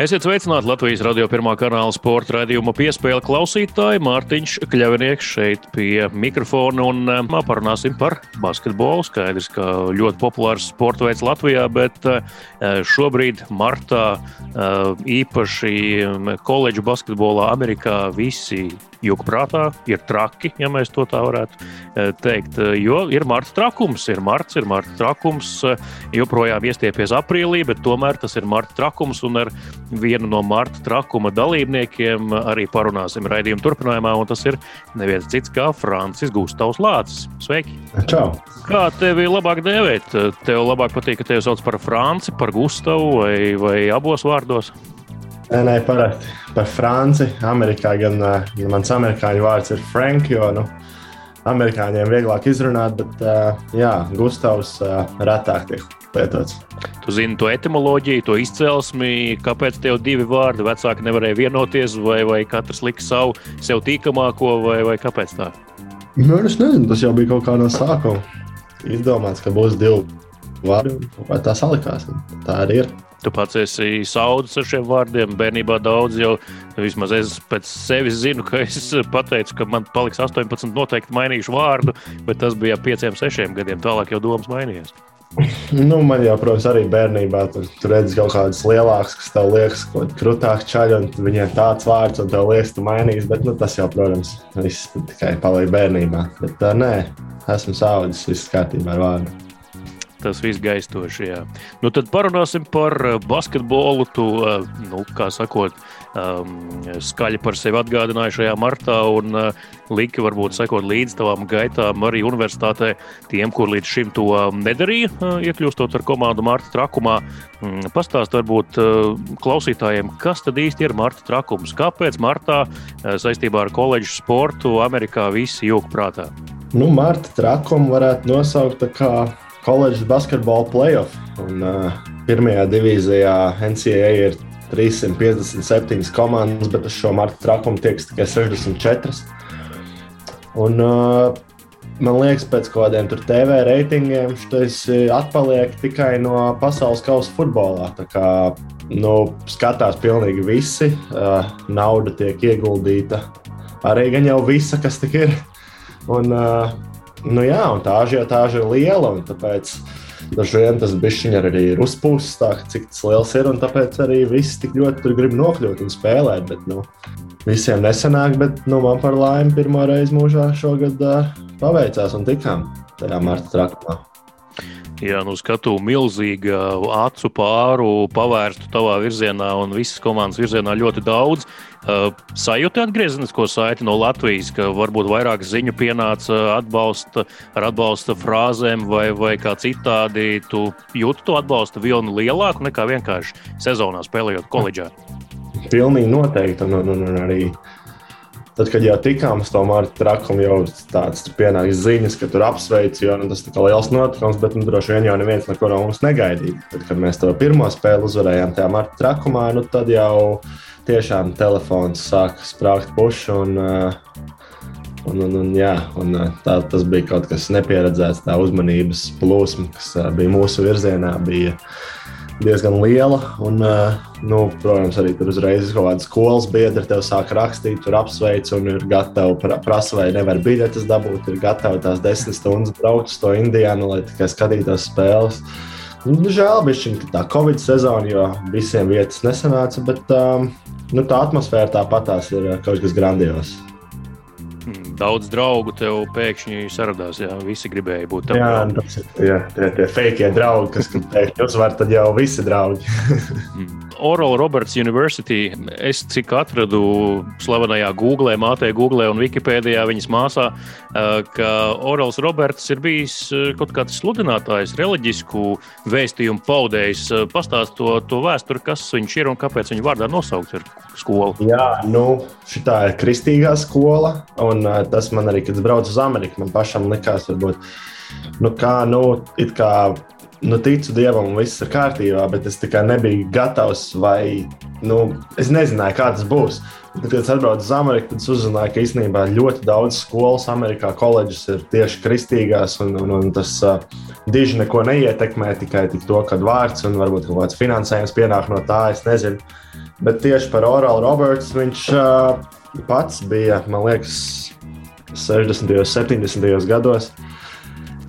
Esiet sveicināti Latvijas radio pirmā kanāla sporta raidījuma piespēle klausītāji. Mārtiņš Kļavinieks šeit pie mikrofona un eh, parunāsim par basketbolu. Skaidrs, ka ļoti populārs sporta veids Latvijā, bet eh, šobrīd martā eh, īpaši koledžu basketbolā Amerikā visi Jūka prātā ir traki, ja mēs to tā varētu eh, teikt. Eh, jo ir marta trakums, ir marts, ir marta trakums, eh, joprojām iestiepies aprīlī, bet tomēr tas ir marta trakums. Un ar vienu no marta trakuma dalībniekiem arī parunāsim raidījuma turpinājumā. Tas ir neviens cits kā Francis Gustavs Lācis. Sveiki! Čau! Kā tevi labāk dēvēt? Tev labāk patīk, ka tevi sauc par Franci, par Gustavu vai, vai abos vārdos? Nē, nē, parasti par Franci. Amerikā gan uh, mans amerikāņu vārds ir Frank, jo nu, amerikāņiem vieglāk izrunāt, bet uh, jā, Gustavs uh, retāk tiek lietots. Tu zini to etimoloģiju, to izcelsmi, kāpēc tev divi vārdi vecāki nevarēja vienoties, vai, vai katrs lika savu sev tīkamāko, vai, vai kāpēc tā? Nu, es nezinu, tas jau bija kaut kā no sākuma. Izdomāts, ka būs divi vārdi, vai tā salikās. Tā arī ir. Tu pats esi saudis ar šiem vārdiem. Bērnībā daudz jau, vismaz es pēc sevis zinu, ka es pateicu, ka man paliks 18, noteikti mainīšu vārdu, bet tas bija 5, 6 gadiem. Tālāk jau domas mainījās. Nu, man jau, protams, arī bērnībā tur, tur redzams kaut kādas lielākas, kas tev liekas, ka krūtāk čaļi, un viņiem tāds vārds, un tev liekas, tu mainīsi. Bet nu, tas jau, protams, viss tikai paliek bērnībā. Bet tā, nē, esmu saudzis, viss kārtībā ar vārdu tas viss gaistoši. Jā. Nu, tad parunāsim par eh, basketbolu. Tu, eh, nu, kā sakot, um, skaļi par sevi atgādināji šajā martā un uh, liki varbūt sekot līdz tavām gaitām arī universitātē tiem, kur līdz šim to nedarīja, uh, iekļūstot ar komandu Marta Trakumā. Um, Pastāst varbūt uh, klausītājiem, kas tad īsti ir Marta Trakums? Kāpēc Martā uh, saistībā ar koledžu sportu Amerikā visi jūg prātā? Nu, Marta Trakumu varētu nosaukt kā koledžas basketbola playoff. Un, uh, pirmajā divīzijā NCAA ir 357 komandas, bet uz šo marta trakumu tiek tikai 64. Un, uh, man liekas, pēc kaut kādiem TV reitingiem šis atpaliek tikai no pasaules kausa futbolā. Tā kā nu, skatās pilnīgi visi, uh, nauda tiek ieguldīta. Arī gan jau visa, kas tik ir. Un, uh, Nu, jā, un tā ažiotāža ir liela, un tāpēc dažu vien tas bišķiņš arī ir uzpūsts, tā, cik tas liels ir, un tāpēc arī viss tik ļoti tur grib nokļūt un spēlēt. Bet, nu, visiem nesanāk, bet nu, man par laimi pirmo reizi mūžā šogad uh, paveicās un tikām tajā marta trakumā. Jā, nu skatu milzīga acu pāru pavērstu tavā virzienā un visas komandas virzienā ļoti daudz. Uh, sajūti atgriezenisko saiti no Latvijas, ka varbūt vairāk ziņu pienāca atbalsta, ar atbalsta frāzēm vai, vai kā citādi. Tu jūti to atbalsta vilni lielāku nekā vienkārši sezonā spēlējot koledžā. Pilnīgi noteikti. Un, un, un arī Tad, kad jau tikām uz to Marta trakumu, jau tāds pienāks ziņas, ka tur apsveic, jo nu, tas ir liels notikums, bet nu, droši vien jau neviens neko no mums negaidīja. Tad, kad mēs to pirmo spēli uzvarējām tajā Marta trakumā, nu, tad jau tiešām telefons sāka sprāgt pušu. Un, uh, Un, un, un, jā, un tā, tas bija kaut kas nepieredzēts, tā uzmanības plūsma, kas bija mūsu virzienā. Bija, uh, diezgan liela. Un, eh, nu, protams, arī tur uzreiz kaut kāda skolas biedra tev sāk rakstīt, tur apsveic un ir gatava prasa, vai nevar biļetes dabūt. Ir gatava tās desmit stundas braukt uz to Indiānu, lai tikai skatītos spēles. Nu, žēl, ka tā Covid sezona, jo visiem vietas nesanāca, bet um, nu, tā atmosfēra tāpatās ir eh, kaut kas grandios. Hmm, daudz draugu tev pēkšņi saradās. Jā, visi gribēja būt tam. Jā, tas ir jā, tie, tie fake draugi, kas pēkšņi uzvar, tad jau visi draugi. Oral Roberts University. Es cik atradu slavenajā Google, mātē Google un Wikipēdijā viņas māsā, ka Orals Roberts ir bijis kaut kāds sludinātājs, reliģisku vēstījumu paudējs. Pastāst to, to vēsturi, kas viņš ir un kāpēc viņa vārdā nosaukts ir skola. Jā, nu, šī ir kristīgā skola, un tas man arī, kad es braucu uz Ameriku, man pašam likās, varbūt, nu, kā, nu, it kā nu, ticu dievam, viss ir kārtībā, bet es nebiju gatavs, vai nu, es nezināju, kā tas būs. Tad, kad es atbraucu uz Ameriku, tad uzzināju, ka īstenībā ļoti daudz skolas Amerikā, koledžas ir tieši kristīgās, un, un, un tas uh, diži neko neietekmē, tikai to, kad vārds un varbūt kaut kāds finansējums pienāk no tā, es nezinu. Bet tieši par Oralu Roberts viņš uh, pats bija, man liekas, 60. un 70. gados.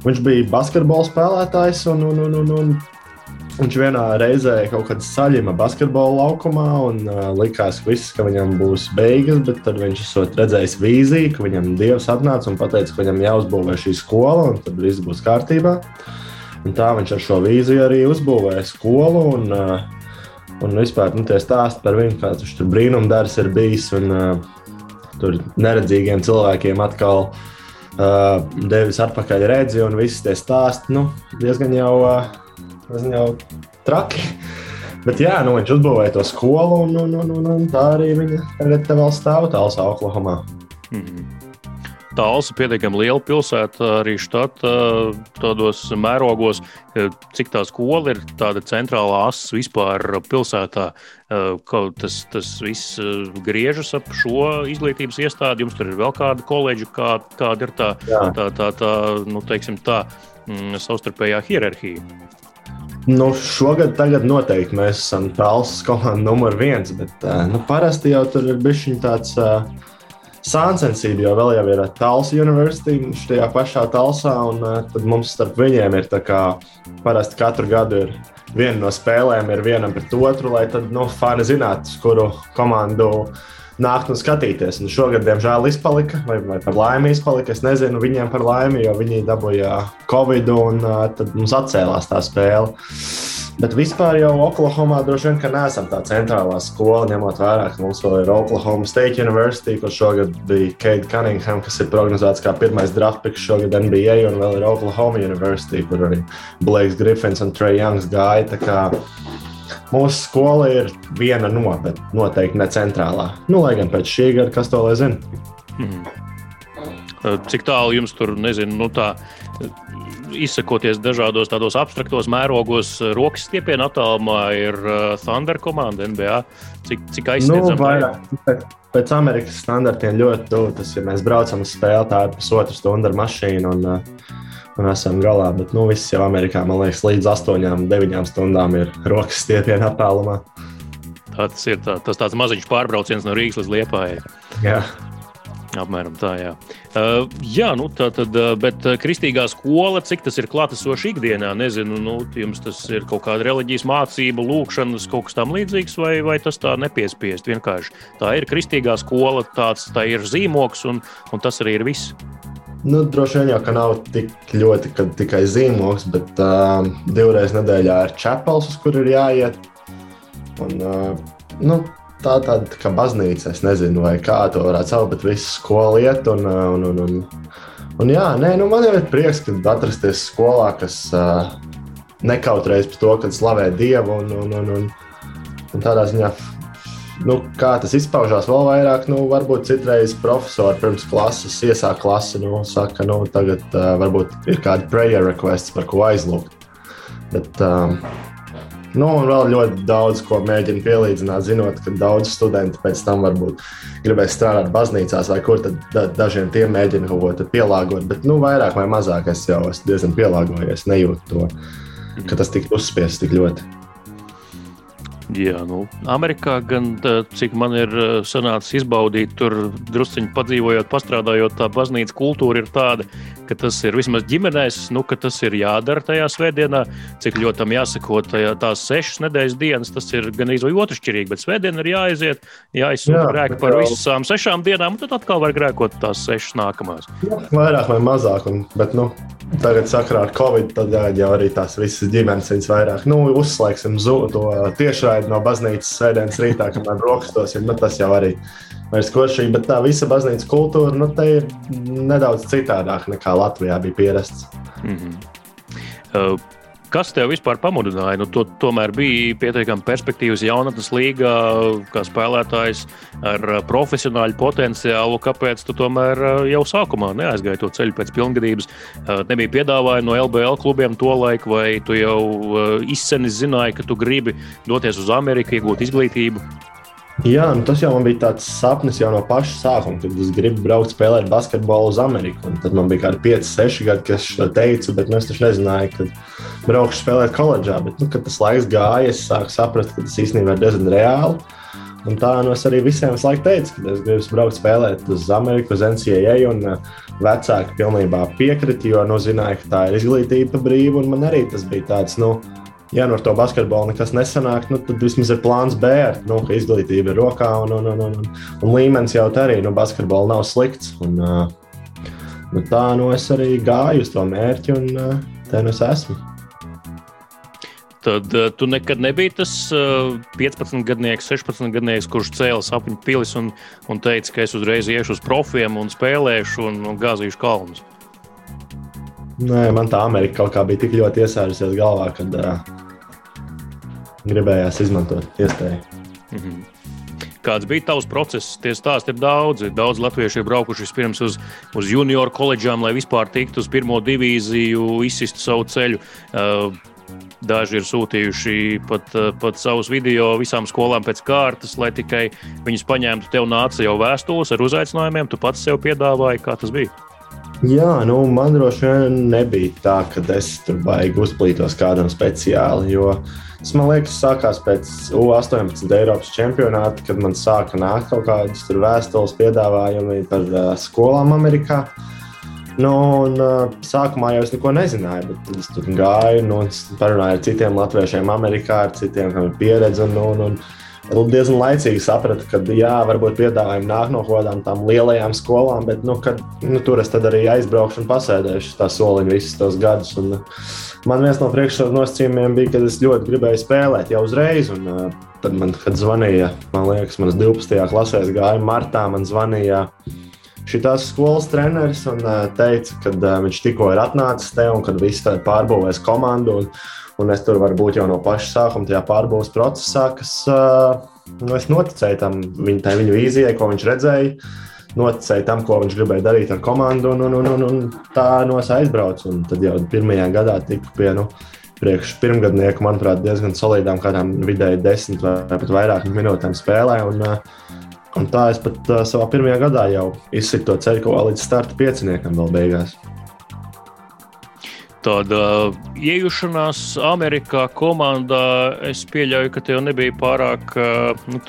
Viņš bija basketbola spēlētājs, un, un, un, un, un viņš vienā reizē kaut kādā saļima basketbola laukumā un uh, likās, viss, ka viņam būs beigas, bet tad viņš esot redzējis vīziju, ka viņam dievs atnāca un teica, ka viņam jāuzbūvē šī skola, un tad viss būs kārtībā. Un tā viņš ar šo vīziju arī uzbūvēja skolu. Un, uh, Un vispār nu, tie stāsti par viņu, kāds viņš tur brīnumdarbs ir bijis. Un, uh, tur neredzīgiem cilvēkiem atkal uh, devis atpakaļ redzi, un viss tie stāsti nu, diezgan jau, uh, diezgan jau traki. Bet jā, nu, viņš uzbūvēja to skolu, un, un, un, un, un tā arī viņa tagad vēl stāv tālāk Oklahomā. Mm -hmm. Tālsa pietiekami liela pilsēta, arī štata tādos mērogos, cik tā skola ir tāda centrālā asa vispār pilsētā. Tas, tas viss griežas ap šo izglītības iestādi. Jums tur ir vēl kāda koledža, kā, kāda ir tā, Jā. tā, tā, tā, nu, teiksim, tā mm, savstarpējā hierarhija. Nu, šogad noteikti mēs esam tāls komanda numur viens, bet nu, parasti jau tur ir bijis tāds. Uh, sāncensība, jo vēl jau ir Talsa University šajā pašā Talsā, un uh, tad mums starp viņiem ir tā kā parasti katru gadu ir viena no spēlēm ir vienam pret otru, lai tad, nu, fani zinātu, kuru komandu nākt un skatīties. Un šogad, diemžēl, izpalika, vai, vai par laimi izpalika. Es nezinu, viņiem par laimi, jo viņi dabūja Covid un uh, tad mums atcēlās tā spēle. Bet vispār jau Oklahomā droši vien, ka neesam tā centrālā skola, ņemot vērā, ka mums vēl ir Oklahoma State University, kur šogad bija Keita Cunningham, kas ir prognozēts kā pirmais draft picks šogad NBA, un vēl ir Oklahoma University, kur arī Blakes Griffins un Trey Youngs gāja. Mūsu skola ir viena no, bet noteikti ne centrālā. Nu, lai gan pēc šī gada, kas to lai zina. Hmm. Cik tālu jums tur, nezinu, nu tā izsakoties dažādos tādos abstraktos mērogos, rokas stiepienā attālumā ir uh, Thunder komanda NBA. Cik, cik aizsniedzama nu, vairāk, pēc Amerikas standartiem ļoti tuvu. Tas, ja mēs braucam uz spēli, tā ir pusotra stunda ar mašīnu. Un, uh, un esam galā. Bet nu, viss jau Amerikā, man liekas, līdz 8, 9 stundām ir rokas stiepienā attālumā. Tā tas ir tā, tas tāds maziņš pārbrauciens no Rīgas līdz Liepājai. Apmēram tā, jā. Uh, jā, nu tā tad, uh, bet uh, kristīgā skola, cik tas ir klātesoši ikdienā, nezinu, nu, jums tas ir kaut kāda reliģijas mācība, lūkšanas, kaut kas tam līdzīgs, vai, vai tas tā nepiespiest vienkārši. Tā ir kristīgā skola, tāds tā ir zīmoks, un, un tas arī ir viss. Nu, droši vien jau ka nav tik ļoti tikai zīmoks, bet uh, divreiz nedēļā ir čepels, uz kur ir jāiet. Un, uh, nu, tā tāda tā kā baznīca. Es nezinu, vai kā to varētu saukt, bet viss skola iet. Un, un, un, un, un jā, nē, nu man jau ir prieks, ka atrasties skolā, kas uh, nekautrējas par to, ka slavē Dievu. Un, un, un, un, un tādā ziņā, nu, kā tas izpaužās vēl vairāk, nu, varbūt citreiz profesori pirms klases iesāk klasi, nu, saka, nu, tagad uh, varbūt ir kādi prayer requests, par ko aizlūgt. Bet, uh, Nu, un vēl ļoti daudz ko mēģinu pielīdzināt, zinot, ka daudz studenti pēc tam varbūt gribēs strādāt baznīcās, vai kur tad da, dažiem tiem mēģina kaut ko pielāgot. Bet nu, vairāk vai mazāk es jau esmu diezgan pielāgojies, nejūtu to, ka tas tik uzspiests tik ļoti. Jā, nu, Amerikā gan, cik man ir sanācis izbaudīt, tur druskuļi padzīvojot, pastrādājot, tā baznīcas kultūra ir tāda, ka tas ir vismaz ģimenēs, nu, ka tas ir jādara tajā svētdienā, cik ļoti tam jāsako tajā, tās sešas nedēļas dienas, tas ir gan izvēlīgi otršķirīgi, bet svētdiena ir jāaiziet, jāizsūta Jā, grēki par jau... visām sešām dienām, un tad atkal var grēkot tās sešas nākamās. Vairāk vai mazāk, un, bet, nu, tagad sakrā ar Covid, tad jau arī tās visas ģimenes viņas vairāk, nu, uzslēgsim to tiešraidi no baznīcas svētdienas rītā, kamēr brokastos, nu, tas jau arī vairs košīgi, bet tā visa baznīcas kultūra nu, ir nedaudz citādāka nekā Latvijā bija pierasts. Mm -hmm. uh, kas tev vispār pamudināja? Nu, to, tomēr bija pietiekami perspektīvas jaunatnes līgā, kā spēlētājs ar uh, profesionāļu potenciālu. Kāpēc tu tomēr uh, jau sākumā neaizgāji to ceļu pēc pilngadības? Uh, nebija piedāvājumi no LBL klubiem to laiku, vai tu jau izcenis zināji, ka tu gribi doties uz Ameriku, iegūt izglītību? Jā, nu tas jau bija tāds sapnis jau no paša sākuma, kad es gribu braukt spēlēt basketbolu uz Ameriku. Un tad man bija kaut kādi 5, 6 gadi, kad es to teicu, bet nu, es taču nezināju, kad braukšu spēlēt koledžā. Bet, nu, kad tas laiks gāja, es sāku saprast, ka tas īstenībā ir diezgan reāli. un tā nu es arī visiem visu laiku teicu, ka es gribu braukt spēlēt uz Ameriku, uz NCAA. Un vecāki pilnībā piekrita, jo nu, zināja, ka tā ir izglītība brīva. Man arī tas bija tāds. Nu, ja nu ar to basketbolu nekas nesanāk, nu, tad vismaz ir plāns B, nu, ka izglītība ir rokā un, un, un, un, un līmenis jau tā arī. Nu, basketbols nav slikts. Un, nu, tā nu es arī gāju uz to mērķi un te nu es esmu. Tad uh, tu nekad nebija tas uh, 15 gadnieks, 16 gadnieks, kurš cēlīja sapņu pilis un, un teica, ka es uzreiz iešu uz profiem un spēlēšu un, un gāzīšu kalnus. Nē, man tā Amerika kaut kā bija tik ļoti iesērusies galvā, kad uh, gribējās izmantot iespēju. Mm -hmm. Kāds bija tavs process? Tie stāsti ir daudzi. Daudz latviešu ir braukuši vispirms uz, uz junioru koledžām, lai vispār tiktu uz pirmo divīziju, izsistu savu ceļu. Uh, Daži ir sūtījuši pat, eh, pat savus video visām skolām pēc kārtas, lai tikai viņus paņemtu. Tev nāca jau vēstules ar uzaicinājumiem, tu pats sev piedāvāji, kā tas bija. Jā, nu, man droši vien nebija tā, ka es tur baigi uzplītos kādam speciāli. Jo tas man liekas, sākās pēc U-18 Eiropas čempionāta, kad man sāka nākt kaut kādas vēstules, piedāvājumi par uh, skolām Amerikā. Nu, un, uh, sākumā jau es neko nezināju, bet es tur gāju, nu, parunāju ar citiem latviešiem, Amerikā, ar citiem, kam ir pieredze. Un, un, un diezgan laicīgi sapratu, ka jā, varbūt piedāvājumi nāk no kaut kādām lielajām skolām, bet nu, kad, nu, tur es arī aizbraukšu un pasēdēšu tā soliņu visus tos gadus. Un, man viens no priekšnosacījumiem bija, ka es ļoti gribēju spēlēt jau uzreiz. Un, uh, tad man, kad zvanīja, man liekas, manas 12. klasē gāja martā, man zvanīja šīs skolas treneris un teica, ka viņš tikko ir atnācis te un ka viss ir pārbūvējis komandu. Un, un es tur varu būt jau no paša sākuma, tajā pārbūves procesā, kas nu, es noticēju tam viņa, viņa vīzijai, ko viņš redzēja. Noticēju tam, ko viņš gribēja darīt ar komandu, un, un, un, un, un tā no es aizbraucu. Un tad jau pirmajā gadā tiku pie nu, priekš pirmgadnieku, manuprāt, diezgan solidām, kādām vidēji desmit vai pat vairāk minūtēm spēlē. Un, Un tā es pat savā pirmajā gadā jau izsitu to ceļu līdz starta pieciniekam vēl beigās. Tāda uh, iejušanās Amerikā komandā, es pieļauju, ka tev nebija pārāk uh, nu,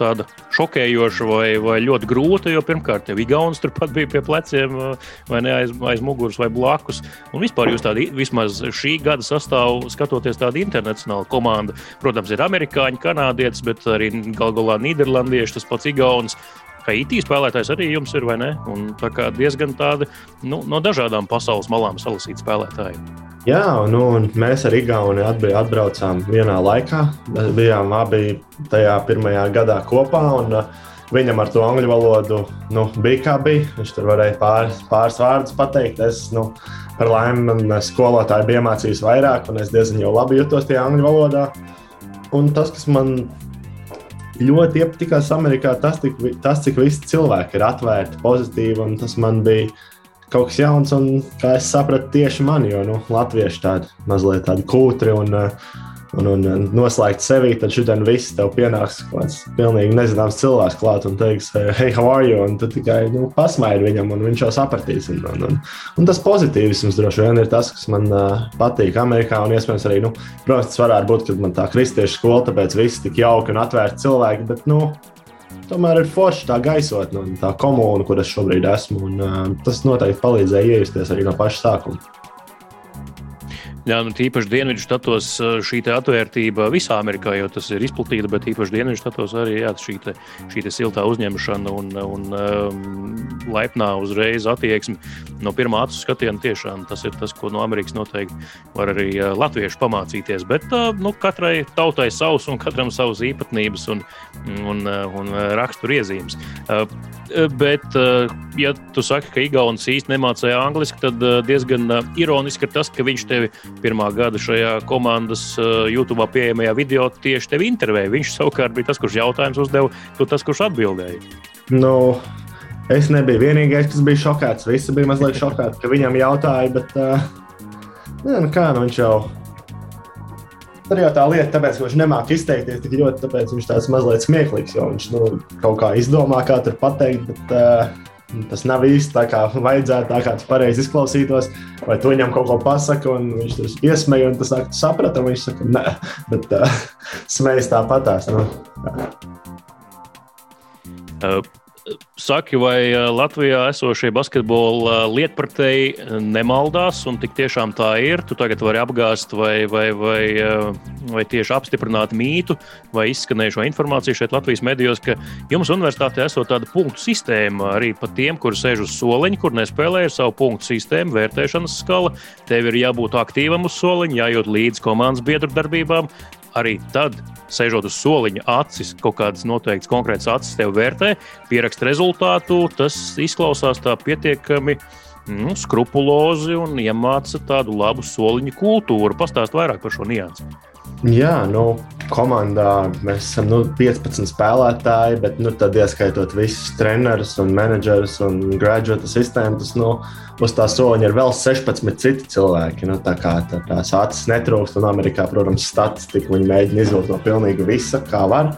šokējoša vai, vai ļoti grūta. Jo pirmkārt, jau Igaunijas turpat bija pie pleciem, uh, vai ne aiz, aiz muguras, vai blakus. Un vispār jūs tādi, vismaz šī gada sastāvā, skatoties tādu internacionālu komandu, protams, ir amerikāņi, kanādietis, bet arī galu galā nīderlandieši, tas pats Igaunijas. Haiti spēlētājs arī jums ir, vai ne? Un tā kā diezgan tādi nu, no dažādām pasaules malām salasīti spēlētāji. Jā, nu, mēs ar Igauni atbraucām vienā laikā. Bijām abi tajā pirmajā gadā kopā. Un, uh, Viņam ar to angļu valodu nu, bija kā bija. Viņš tur varēja pāris, pāris vārdus pateikt. Es, nu, par laimi, man skolotāji bija iemācījis vairāk, un es diezgan jau labi jutos tajā angļu valodā. Un tas, kas man ļoti iepatikās Amerikā, tas, tik, tas cik visi cilvēki ir atvērti, pozitīvi, un tas man bija kaut kas jauns, un kā es sapratu, tieši man, jo nu, latvieši tādi mazliet tādi kūtri un, un, un noslēgt sevi, tad šodien viss tev pienāks kāds pilnīgi nezināms cilvēks klāt un teiks, hei, how are you? Un tu tikai nu, pasmaidi viņam, un viņš jau sapratīs. Un, un, un, un tas pozitīvisms droši vien ir tas, kas man uh, patīk Amerikā, un iespējams arī, nu, protams, tas varētu būt, ka man tā kristiešu skola, tāpēc viss tik jauki un atvērti cilvēki, bet, nu, tomēr ir forši tā gaisotne un tā komūna, kur es šobrīd esmu. Un, uh, tas noteikti palīdzēja iejusties arī no paša sākuma. Jā, nu, tīpaši dienvidu štatos šī atvērtība visā Amerikā jau ir izplatīta, bet īpaši dienvidu štatos arī jā, šī, te, šī te siltā uzņemšana un, un um, laipnā uzreiz attieksme no pirmā acu skatiena. Tiešām tas ir tas, ko no Amerikas noteikti var arī latvieši pamācīties. Bet nu, katrai tautai savs un katram savas īpatnības un, un, un raksturiezīmes. Uh, bet, uh, ja tu saki, ka Igaunis īsti nemācīja angliski, tad uh, diezgan ironiski ir tas, ka viņš tevi pirmā gada šajā komandas YouTube pieejamajā video tieši tevi intervēja. Viņš savukārt bija tas, kurš jautājums uzdeva, tu tas, kurš atbildēja. Nu, es nebiju vienīgais, kas bija šokēts. Visi bija mazliet šokēti, ka viņam jautāja, bet uh, nē, nu kā nu viņš jau. Tur jau tā lieta, tāpēc, ka viņš nemāķi izteikties tik ļoti, tāpēc viņš tāds mazliet smieklīgs. Viņš nu, kaut kā izdomā, kā tur pateikt. Bet, uh, Tas nav īsti tā, kā vajadzētu, tā kā tas pareizi izklausītos. Vai tu viņam kaut ko pasaki, un viņš tur iesmēja, un tas saka, tu saprati, un viņš saka, nē, bet uh, smējas tāpatās. Nu. Saki, vai Latvijā esošie basketbola lietpratēji nemaldās, un tik tiešām tā ir? Tu tagad vari apgāzt vai, vai, vai, vai tieši apstiprināt mītu vai izskanējušo informāciju šeit Latvijas medijos, ka jums universitātē esot tāda punktu sistēma arī pat tiem, kur sēž uz soliņa, kur nespēlē ar savu punktu sistēmu, vērtēšanas skala. Tev ir jābūt aktīvam uz soliņa, jājūt līdzi komandas biedru darbībām, arī tad, sēžot uz soliņa, acis, kaut kādas noteiktas konkrētas acis tev vērtē, pierakst rezultātu. Tas izklausās tā pietiekami nu, skrupulozi un iemāca tādu labu soliņu kultūru. Pastāst vairāk par šo niansu. Jā, nu, komandā mēs esam nu, 15 spēlētāji, bet nu, tad ieskaitot visus trenerus, un menedžerus un graduāta sistēmu, tas nu, uz tā soliņa ir vēl 16 citi cilvēki. Nu, tā kā tā, tās acis netrūkst, un Amerikā, protams, statistika viņi mēģina izvilkt no pilnīgi visa, kā var.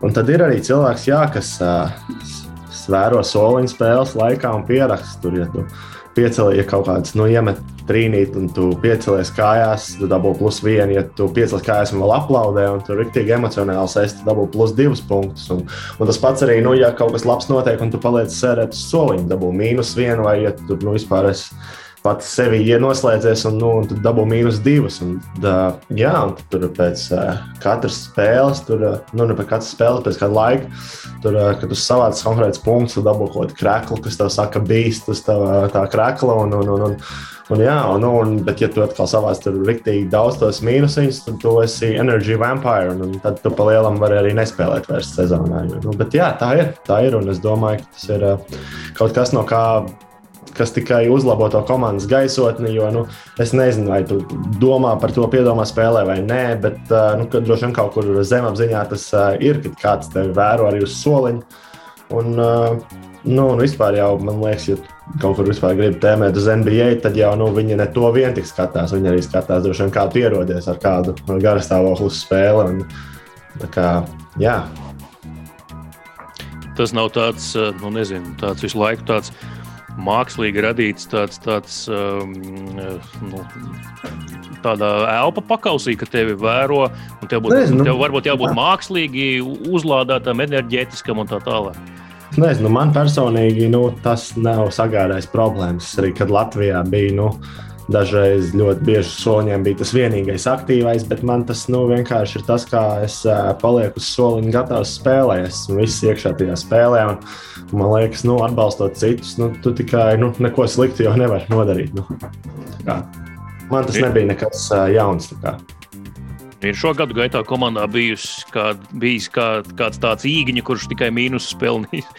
Un tad ir arī cilvēks, jā, kas uh, vēro soliņu spēles laikā un pieraksta tur. Ja tu, piecelies, ja kaut kāds nu, iemet trīnīt, un tu piecelies kājās, tu dabū plus vienu. Ja tu piecelies kājās un vēl aplaudē, un tur ir tik emocionāli sēst, tu dabū plus divus punktus. Un, un tas pats arī, nu, ja kaut kas labs notiek, un tu paliec sērēt uz soliņa, dabū mīnus vienu, vai ja tu nu, vispār esi pats sevi ieslēdzies, un, nu, un tu dabū mīnus divas. Un, da, jā, un tur pēc uh, katras spēles, tur, uh, nu, ne pēc katras spēles, pēc kāda laika, tur, uh, kad tu savāc konkrēts punkts, tu dabū kaut kādu kreklu, kas tev saka, bīst uz tā, tā krekla. Un, un, un, un, Un, jā, un, un, bet, ja tu atkal savās tur rīktīgi daudz tos mīnusiņus, tad tu esi energy vampire, un, un tad tu pa lielam vari arī nespēlēt vairs sezonā. Nu, bet jā, tā ir, tā ir, un es domāju, ka tas ir uh, kaut kas no kā kas tikai uzlabo to komandas gaisotni. Jo nu, es nezinu, vai tu domā par to piedomā spēlē vai nē, bet nu, droši vien kaut kur zemapziņā tas ir, kad kāds tevi vēro arī uz soliņa. Un, nu, un vispār jau man liekas, ja kaut kur vispār grib tēmēt uz NBA, tad jau nu, viņi ne to vien tik skatās. Viņi arī skatās, droši vien, kā tu ierodies ar kādu garastāvokli uz spēli. Un, kā, jā. Tas nav tāds, nu, nezinu, tāds visu laiku tāds mākslīgi radīts tāds, tāds um, nu, tādā elpa pakausī, ka tevi vēro, un tev, būt, Nezinu. tev varbūt jābūt mākslīgi uzlādētam, enerģētiskam un tā tālāk. Nezinu, man personīgi nu, tas nav sagādājis problēmas. Arī kad Latvijā bija nu, Dažreiz ļoti bieži soļiem bija tas vienīgais aktīvais, bet man tas nu, vienkārši ir tas, kā es palieku uz soliņa, gatavs spēlēt. Esmu viss iekšā tajā spēlē. Un, man liekas, nu, atbalstot citus, nu, tu tikai nu, neko sliktu jau nevari nodarīt. Nu. Kā. Man tas nebija nekas jauns. Ir šo gadu gaitā komandā bijusi kād, bijis kā, kāds tāds īņķis, kurš tikai mīnus pelnījis.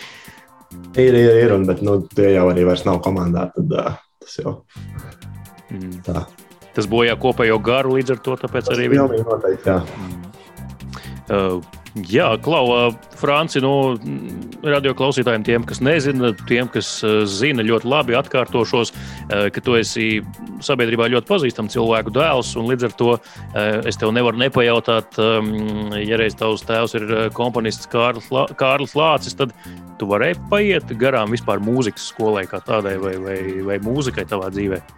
Ir, ir, ir, un, bet nu, tie jau arī vairs nav komandā. Tad, uh, tas jau Mm. Tā. Tas bojā kopējo garu līdz ar to. Tas arī bija noteikti. Jā. Mm. Uh, Jā, Klau, Franci, nu, radio klausītājiem, tiem, kas nezina, tiem, kas zina ļoti labi, atkārtošos, ka tu esi sabiedrībā ļoti pazīstams cilvēku dēls, un līdz ar to es tev nevaru nepajautāt, ja reiz tavs tēvs ir komponists Kārlis, Kārlis Lācis, tad tu varēji paiet garām vispār mūzikas skolai kā tādai vai, vai, vai mūzikai tavā dzīvēm.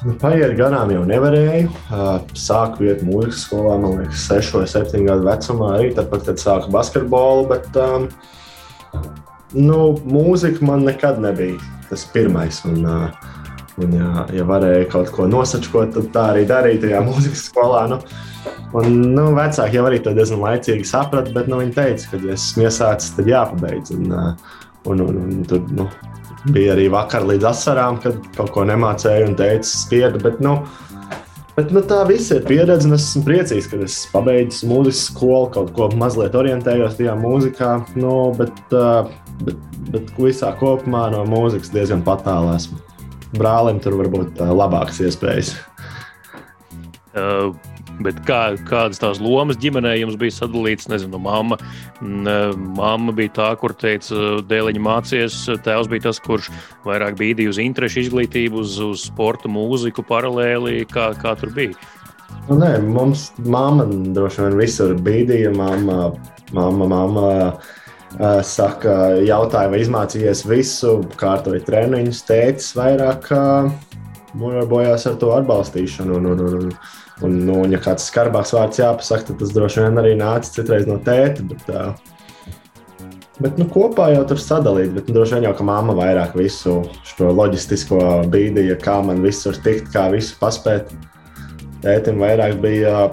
Nu, paiet garām jau nevarēju. Sāku iet mūzikas skolā, man liekas, 6 vai 7 gadu vecumā. Arī tāpat, sāku basketbolu. Bet, um, nu, mūzika man nekad nebija tas pirmais. Un, uh, un, ja, ja varēja kaut ko nosačkot, tad tā arī darīja tajā mūzikas skolā. Nu, un, nu, vecāki jau arī to diezgan laicīgi saprata, bet nu, viņi teica, ka, ja esmu iesācis, tad jāpabeidz. Un, uh, un, un, un, tur, nu, Bija arī vakar līdz asarām, kad kaut ko nemācēju un teicu, spiedu. Bet, nu, bet nu, tā viss ir pieredze, un es esmu priecīgs, ka es pabeidzu mūzikas skolu, kaut ko mazliet orientējos tajā mūzikā. Nu, bet, bet, bet visā kopumā no mūzikas diezgan patālā esmu. Brālim tur varbūt labākas iespējas. Uh, Bet kā, kādas tās lomas ģimenē jums bija sadalītas? Nezinu, mamma, mamma bija tā, kur teica, dēliņa mācīties. Tēvs bija tas, kurš vairāk bīdīja uz interešu izglītību, uz, uz sporta, mūziku paralēli. Kā, kā tur bija? Nu, nē, mums mamma droši vien visur bīdīja. Mamma, mamma uh, saka, jautāja, vai izmācījies visu, kārtoja treniņus, tēcis vairāk nodarbojās ar to atbalstīšanu. Un, un, un, un, Un, nu, ja kāds skarbāks vārds jāpasaka, tad tas droši vien arī nāca citreiz no tēta. Bet, uh, Bet nu, kopā jau tur sadalīt, bet nu, droši vien jau ka mamma vairāk visu šo loģistisko bīdīja, kā man visur tikt, kā visu paspēt. Tētim vairāk bija,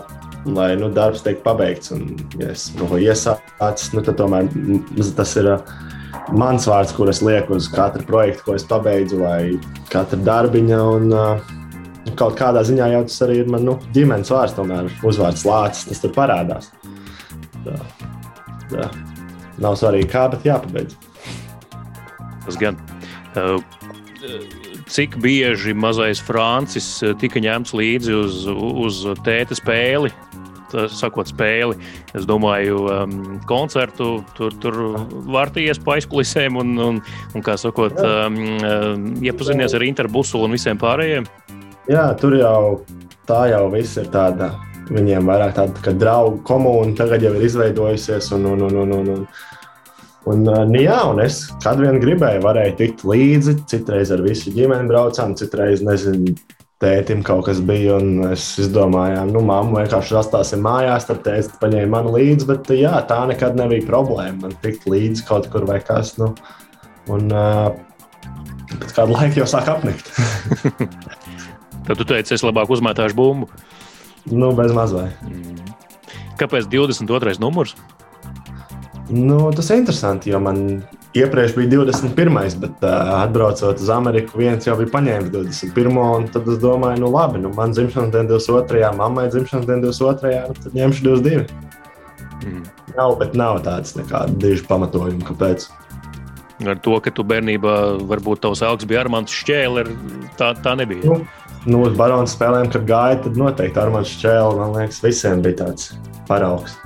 lai nu, darbs tiek pabeigts. Un, ja es nu, iesācis, nu, tad tomēr tas ir mans vārds, kur es lieku uz katru projektu, ko es pabeidzu, vai katra darbiņa. Un, uh, kaut kādā ziņā jau tas arī ir man nu, ģimenes vārds, tomēr uzvārds lācis, tas tur parādās. Tā. Tā. Nav svarīgi, kā, bet jāpabeidz. Tas gan. Uh, cik bieži mazais Francis tika ņemts līdzi uz, uz tēta spēli? Sakot, spēli. Es domāju, um, koncertu tur, tur vārtījies pa aizkulisēm un, un, un kā sakot, um, iepazinies ar Interbusu un visiem pārējiem. Jā, tur jau tā jau viss ir tāda Viņiem vairāk tāda kā draugu komūna tagad jau ir izveidojusies. Un, un, un, un, un, un, un, nu, jā, un es vien gribēju, varēju tikt līdzi. Citreiz ar visu ģimeni braucām, citreiz nezinu. Tētim kaut kas bija, es izdomāju, nu, mamma vienkārši atstāsim mājās, tad tēvs paņēma mani līdzi. Bet jā, tā nekad nebija problēma. Man tikt līdzi kaut kur vai kas. Nu, un pēc kāda laika jau sāk apnikt. tad tu teici, es labāk uzmetāšu bumbu. Nu, bez mazliet. Mm. Kāpēc 22. numurs? Nu, tas ir interesanti, jo man iepriekš bija 21. bet uh, atbraucot uz Ameriku, viens jau bija paņēmis 21. Tad es domāju, nu labi, nu, man dzimšanas diena 22. mammai dzimšanas diena 22. Nu, tad ņemšu 22. Mm. Nav, bet nav tādas nekādas diži pamatojumi, kāpēc. Ar to, ka tu bērnībā varbūt tavs augs bija Armāns Šķēle, tā, tā nebija. Nu, nu, uz Baronas spēlēm, kad gāja, tad noteikti Armāns Čēlis, man liekas, visiem bija tāds paraugs.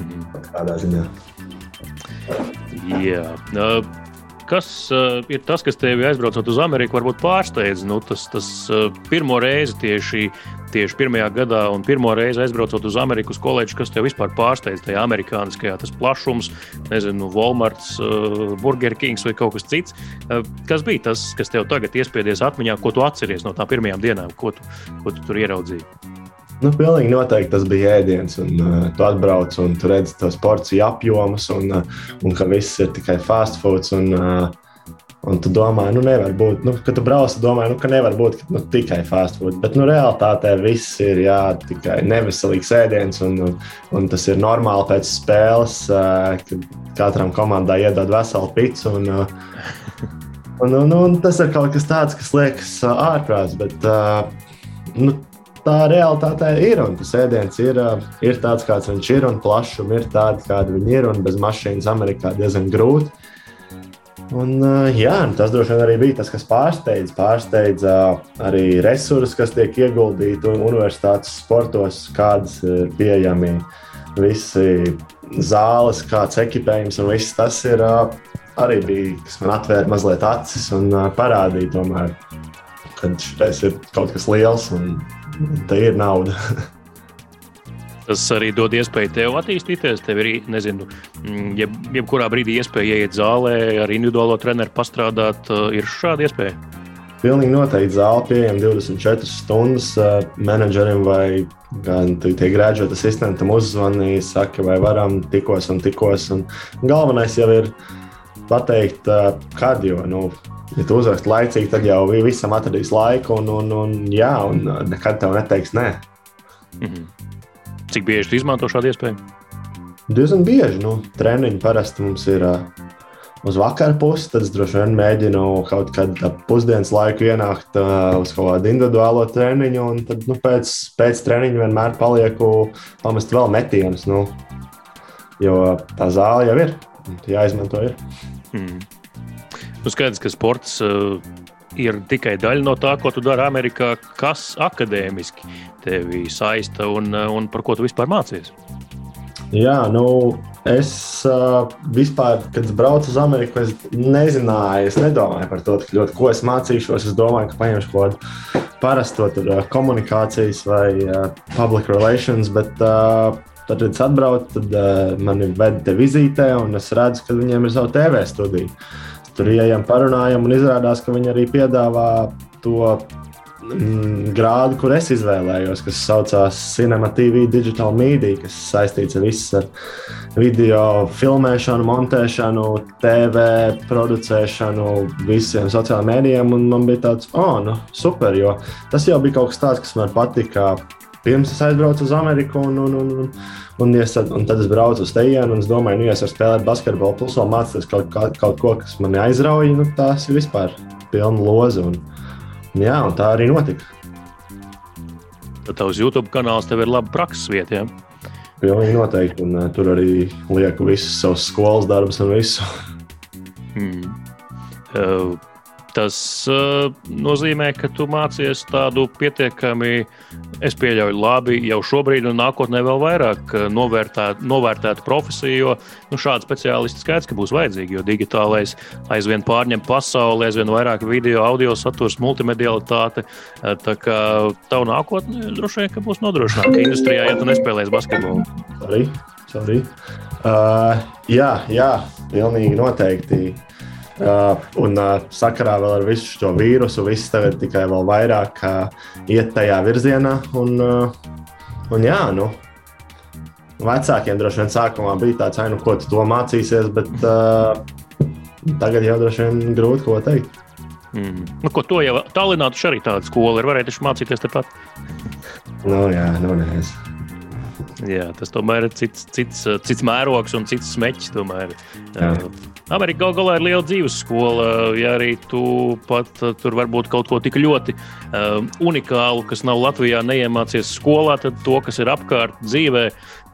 Mm. Kādā ziņā. Jā. Uh, kas uh, ir tas, kas tevi aizbraucot uz Ameriku, varbūt pārsteidz? Nu, tas tas uh, pirmo reizi tieši tieši pirmajā gadā un pirmo reizi aizbraucot uz Ameriku uz koledžu, kas tev vispār pārsteidz tajā amerikāniskajā, tas plašums, nezinu, Walmarts, uh, Burger Kings vai kaut kas cits. Uh, kas bija tas, kas tev tagad iespiedies atmiņā, ko tu atceries no tām pirmajām dienām, ko tu, ko tu tur ieraudzīji? Nu, pilnīgi noteikti tas bija ēdiens, un uh, tu atbrauc un tu redzi tos porciju apjomus, un, uh, un ka viss ir tikai fast food. Un, uh, Un tu domā, nu, nevar būt, nu, kad tu brauc, domā, nu, ka nevar būt ka, nu, tikai fast food. Bet nu, realitātē viss ir jā, tikai neveselīgs ēdiens, un, un, un tas ir normāli pēc spēles, kad katram komandai iedod veselu pitu. Un, un, un, un tas ir kaut kas tāds, kas liekas ārprāts, bet nu, tā realitāte ir. Un tas ēdiens ir, ir tāds, kāds viņš ir, un plašums ir tāds, kāda viņi ir. Un bez mašīnas Amerikā diezgan grūti. Un, jā, tas droši vien arī bija tas, kas pārsteidza. Pārsteidza arī resursi, kas tiek ieguldīti universitātes sportos, kādas ir pieejami visi zāles, kāds ekipējums un viss tas ir. Arī bija, kas man atvēra mazliet acis un parādīja, tomēr, ka šis ir kaut kas liels un tā ir nauda. Tas arī dod iespēju tev attīstīties. Tev ir, nezinu, mm, jeb, jebkurā brīdī iespēja ieiet zālē, ar individuālo treneru pastrādāt. Uh, ir šāda iespēja. Pilnīgi noteikti zāle pieejama 24 stundas uh, menedžerim vai gan tie graduate asistentam uzzvanīja, saka, vai varam tikos un tikos. Un galvenais jau ir pateikt, kad, jo, nu, ja tu uzraksti laicīgi, tad jau visam atradīs laiku un, un, un, jā, un nekad tev neteiks nē. Mm -hmm. Cik bieži tu izmanto šādu iespēju? Diezgan bieži. Nu, treniņi parasti mums ir uh, uz vakar pusi. Tad es droši vien mēģinu kaut kādā pusdienas laiku ienākt uh, uz kaut kādu individuālo treniņu. Un tad nu, pēc, pēc treniņa vienmēr palieku pamest vēl metienus. Nu, jo tā zāle jau ir. Jāizmanto. Ir. Hmm. Nu, skaidrs, ka sports uh, ir tikai daļa no tā, ko tu dari Amerikā. Kas akadēmiski tevi saista un, un par ko tu vispār mācies? Jā, nu, es uh, vispār, kad braucu uz Ameriku, es nezināju, es nedomāju par to, ļoti, ko es mācīšos. Es domāju, ka paņemšu kaut kādu parasto tur, uh, komunikācijas vai uh, public relations, bet uh, tad, kad es atbraucu, tad uh, mani veda te vizītē, un es redzu, ka viņiem ir sava TV studija. Tur ejam, parunājam, un izrādās, ka viņi arī piedāvā to mm, grādu, kur es izvēlējos, kas saucās Cinema TV Digital Media, kas saistīts ar visu ar video filmēšanu, montēšanu, TV producēšanu, visiem sociālajiem mēdījiem. Man bija tāds, oh, nu, super, jo tas jau bija kaut kas tāds, kas man patika. Pirms es aizbraucu uz Ameriku, un, un, un, un, un, es, un tad es braucu uz tejienu, un es domāju, nu, ja es varu spēlēt basketbolu, plus vēl mācīties kaut, kaut, kaut ko, kas man aizrauja, nu, tas ir vispār pilna loza. Un, Jā, un tā arī notika. Tad tavs YouTube kanāls tev ir laba prakses vieta. Ja? Pilnīgi noteikti. Un, uh, tur arī lieku visus savus skolas darbus un visu. Mm. Uh, Tas uh, nozīmē, ka tu mācies tādu pietiekami, es pieļauju, labi jau šobrīd, un nākotnē vēl vairāk novērtēt, novērtēt profesiju, jo nu, šādi speciālisti skaidrs, ka būs vajadzīgi, jo digitālais aizvien pārņem pasauli, aizvien vairāk video, audio saturs, multimedialitāte. Tā kā tavu nākotnē droši vien būs nodrošināta industrijā, ja tu nespēlēsi basketbolu. Sorry, sorry. Uh, jā, jā, pilnīgi noteikti. Uh, un uh, sakarā vēl ar visu šo vīrusu, viss tagad tikai vēl vairāk uh, iet tajā virzienā. Un, un jā, nu, vecākiem droši vien sākumā bija tāds, nu, ko tu to mācīsies, bet tagad jau droši vien grūti ko teikt. Mm. Nu, ko to jau taču arī tāda skola ir. Varēja mācīties tepat. nu, jā, nu, nezinu. Jā, tas tomēr ir cits, cits, cits mērogs un cits smēķis. Tomēr. Jā. Amerika gal galā ir liela dzīves skola. Ja arī tu pat tur varbūt kaut ko tik ļoti uh, unikālu, kas nav Latvijā, neiemācies skolā, tad to, kas ir apkārt dzīvē,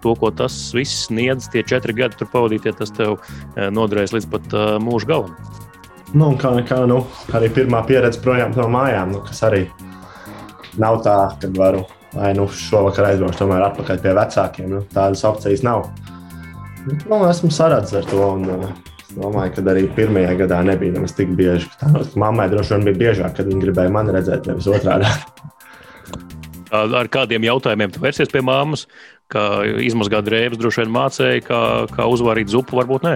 to, ko tas viss sniedz, tie četri gadi tur pavadītie, tas tev nodarēs līdz pat uh, mūža galam. Nu, kā, kā nu, arī pirmā pieredze projām no mājām, nu, kas arī nav tā, ka varu vai nu šovakar aizbraukšu tomēr atpakaļ pie vecākiem. Nu, tādas opcijas nav. Nu, esmu saradzis ar to. Un, Es domāju, ka arī pirmajā gadā nebija nemaz tik bieži. Tā mammai droši vien bija biežāk, kad viņa gribēja mani redzēt, nevis otrādi. Ar kādiem jautājumiem tu vērsies pie māmas? Kā izmazgāt drēbes, droši vien mācīja, kā, kā uzvarīt zupu, varbūt nē.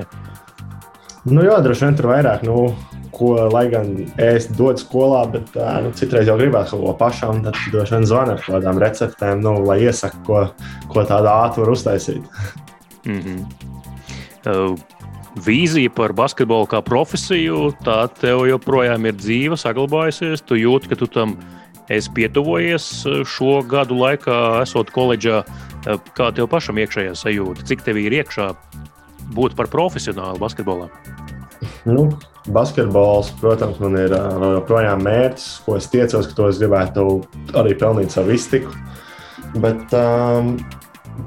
Nu, jā, droši vien tur vairāk, nu, ko, lai gan es dodu skolā, bet nu, citreiz jau gribētu kaut ko pašam, tad droši vien zvanu ar kādām receptēm, nu, lai iesaku, ko, ko tādu ātru var uztaisīt. Mm -hmm. uh, vīzija par basketbolu kā profesiju, tā tev joprojām ir dzīva, saglabājusies. Tu jūti, ka tu tam esi pietuvojies šo gadu laikā, esot koledžā. Kā tev pašam iekšējā sajūta? Cik tev ir iekšā būt par profesionālu basketbolā? Nu, basketbols, protams, man ir uh, joprojām mērķis, ko es tiecos, ka to es gribētu arī pelnīt savu iztiku. Bet um,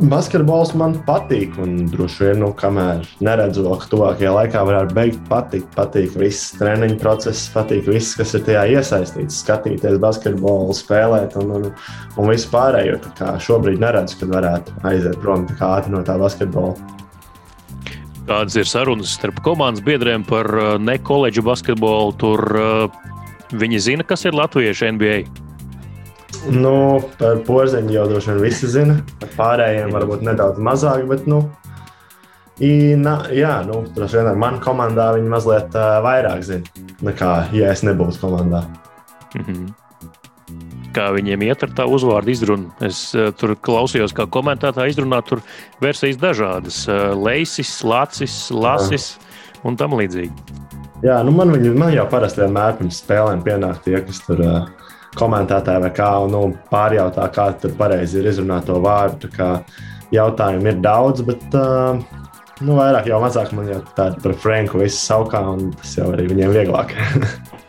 Basketbols man patīk, un droši vien, nu, kamēr neredzu, vēl, ka tuvākajā laikā varētu beigt patikt, patīk viss treniņu process, patīk viss, kas ir tajā iesaistīts, skatīties basketbolu, spēlēt un, un, un visu pārējo. Šobrīd neredzu, kad varētu aiziet prom tā ātri no tā basketbola. Kādas ir sarunas starp komandas biedriem par uh, ne koledžu basketbolu? Tur uh, viņi zina, kas ir latviešu NBA. Nu, par porziņu jau droši vien visi zina. Par pārējiem varbūt nedaudz mazāk, bet, nu, I, na, jā, nu, droši vien ar mani komandā viņi mazliet uh, vairāk zina nekā, ja es nebūtu komandā. Mm -hmm. Kā viņiem iet ar tā uzvārdu izrunu? Es uh, tur klausījos, kā komentētāji izrunā, tur versijas dažādas. Uh, Leisis, Lācis, jā. un tam līdzīgi. Jā, nu man, viņi, man jau parasti vienmēr pirms spēlēm pienāk tie, kas tur uh, komentētāji vai kā, un nu, pārjautā, kā tur pareizi ir izrunāt to vārdu. Jautājumu ir daudz, bet uh, nu, vairāk jau mazāk man jau tāda par Franku visu saukā, un tas jau arī viņiem vieglāk.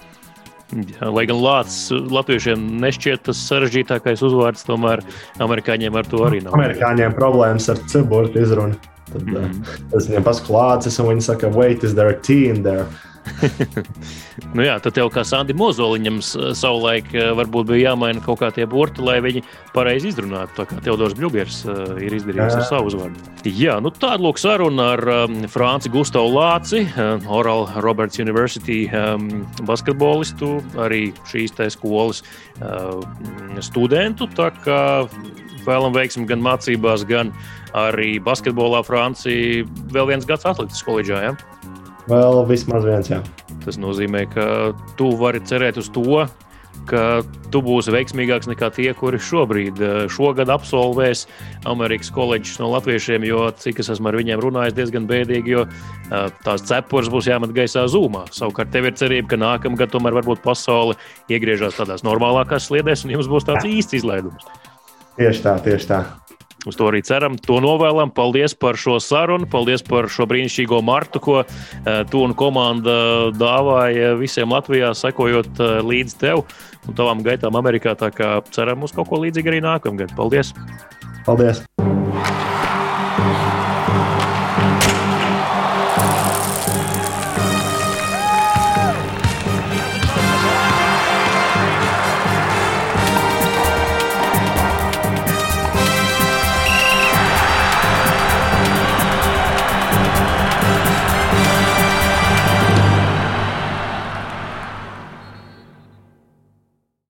Jā, lai gan Lācis latviešiem nešķiet tas sarežģītākais uzvārds, tomēr amerikāņiem ar to arī nav. Amerikāņiem problēmas ar ciburtu izrunu. Tad mm -hmm. es viņiem pasaku Lācis, un viņi saka, wait, is there a T in there? nu jā, tad tev kā Sandi Mozoliņam savulaik eh, varbūt bija jāmaina kaut kā tie burti, lai viņi pareizi izrunātu. Tā kā Teodors Bļūgers uh, ir izdarījis jā. ar savu uzvārdu. Jā, nu tāda lūk saruna ar um, Franci Gustavu Lāci, uh, Oral Roberts University um, basketbolistu, arī šīs te skolas uh, studentu. Tā kā vēlam veiksmi gan mācībās, gan arī basketbolā Francija. Vēl viens gads atlicis koledžā. Ja? Vēl vismaz viens, jā. Tas nozīmē, ka tu vari cerēt uz to, ka tu būsi veiksmīgāks nekā tie, kuri šobrīd šogad absolvēs Amerikas koledžas no latviešiem, jo cik es esmu ar viņiem runājis, diezgan bēdīgi, jo tās cepures būs jāmet gaisā zūmā. Savukārt tev ir cerība, ka nākamgad tomēr varbūt pasaule iegriežas tādās normālākās sliedēs un jums būs tāds īsts izlaidums. Tieši tā, tieši tā. Uz to arī ceram, to novēlam. Paldies par šo sarunu, paldies par šo brīnišķīgo martu, ko uh, tu un komanda dāvāja visiem Latvijā, sekojot uh, līdz tev un tavām gaitām Amerikā. Tā kā ceram uz kaut ko līdzīgu arī nākamgad. Paldies! Paldies!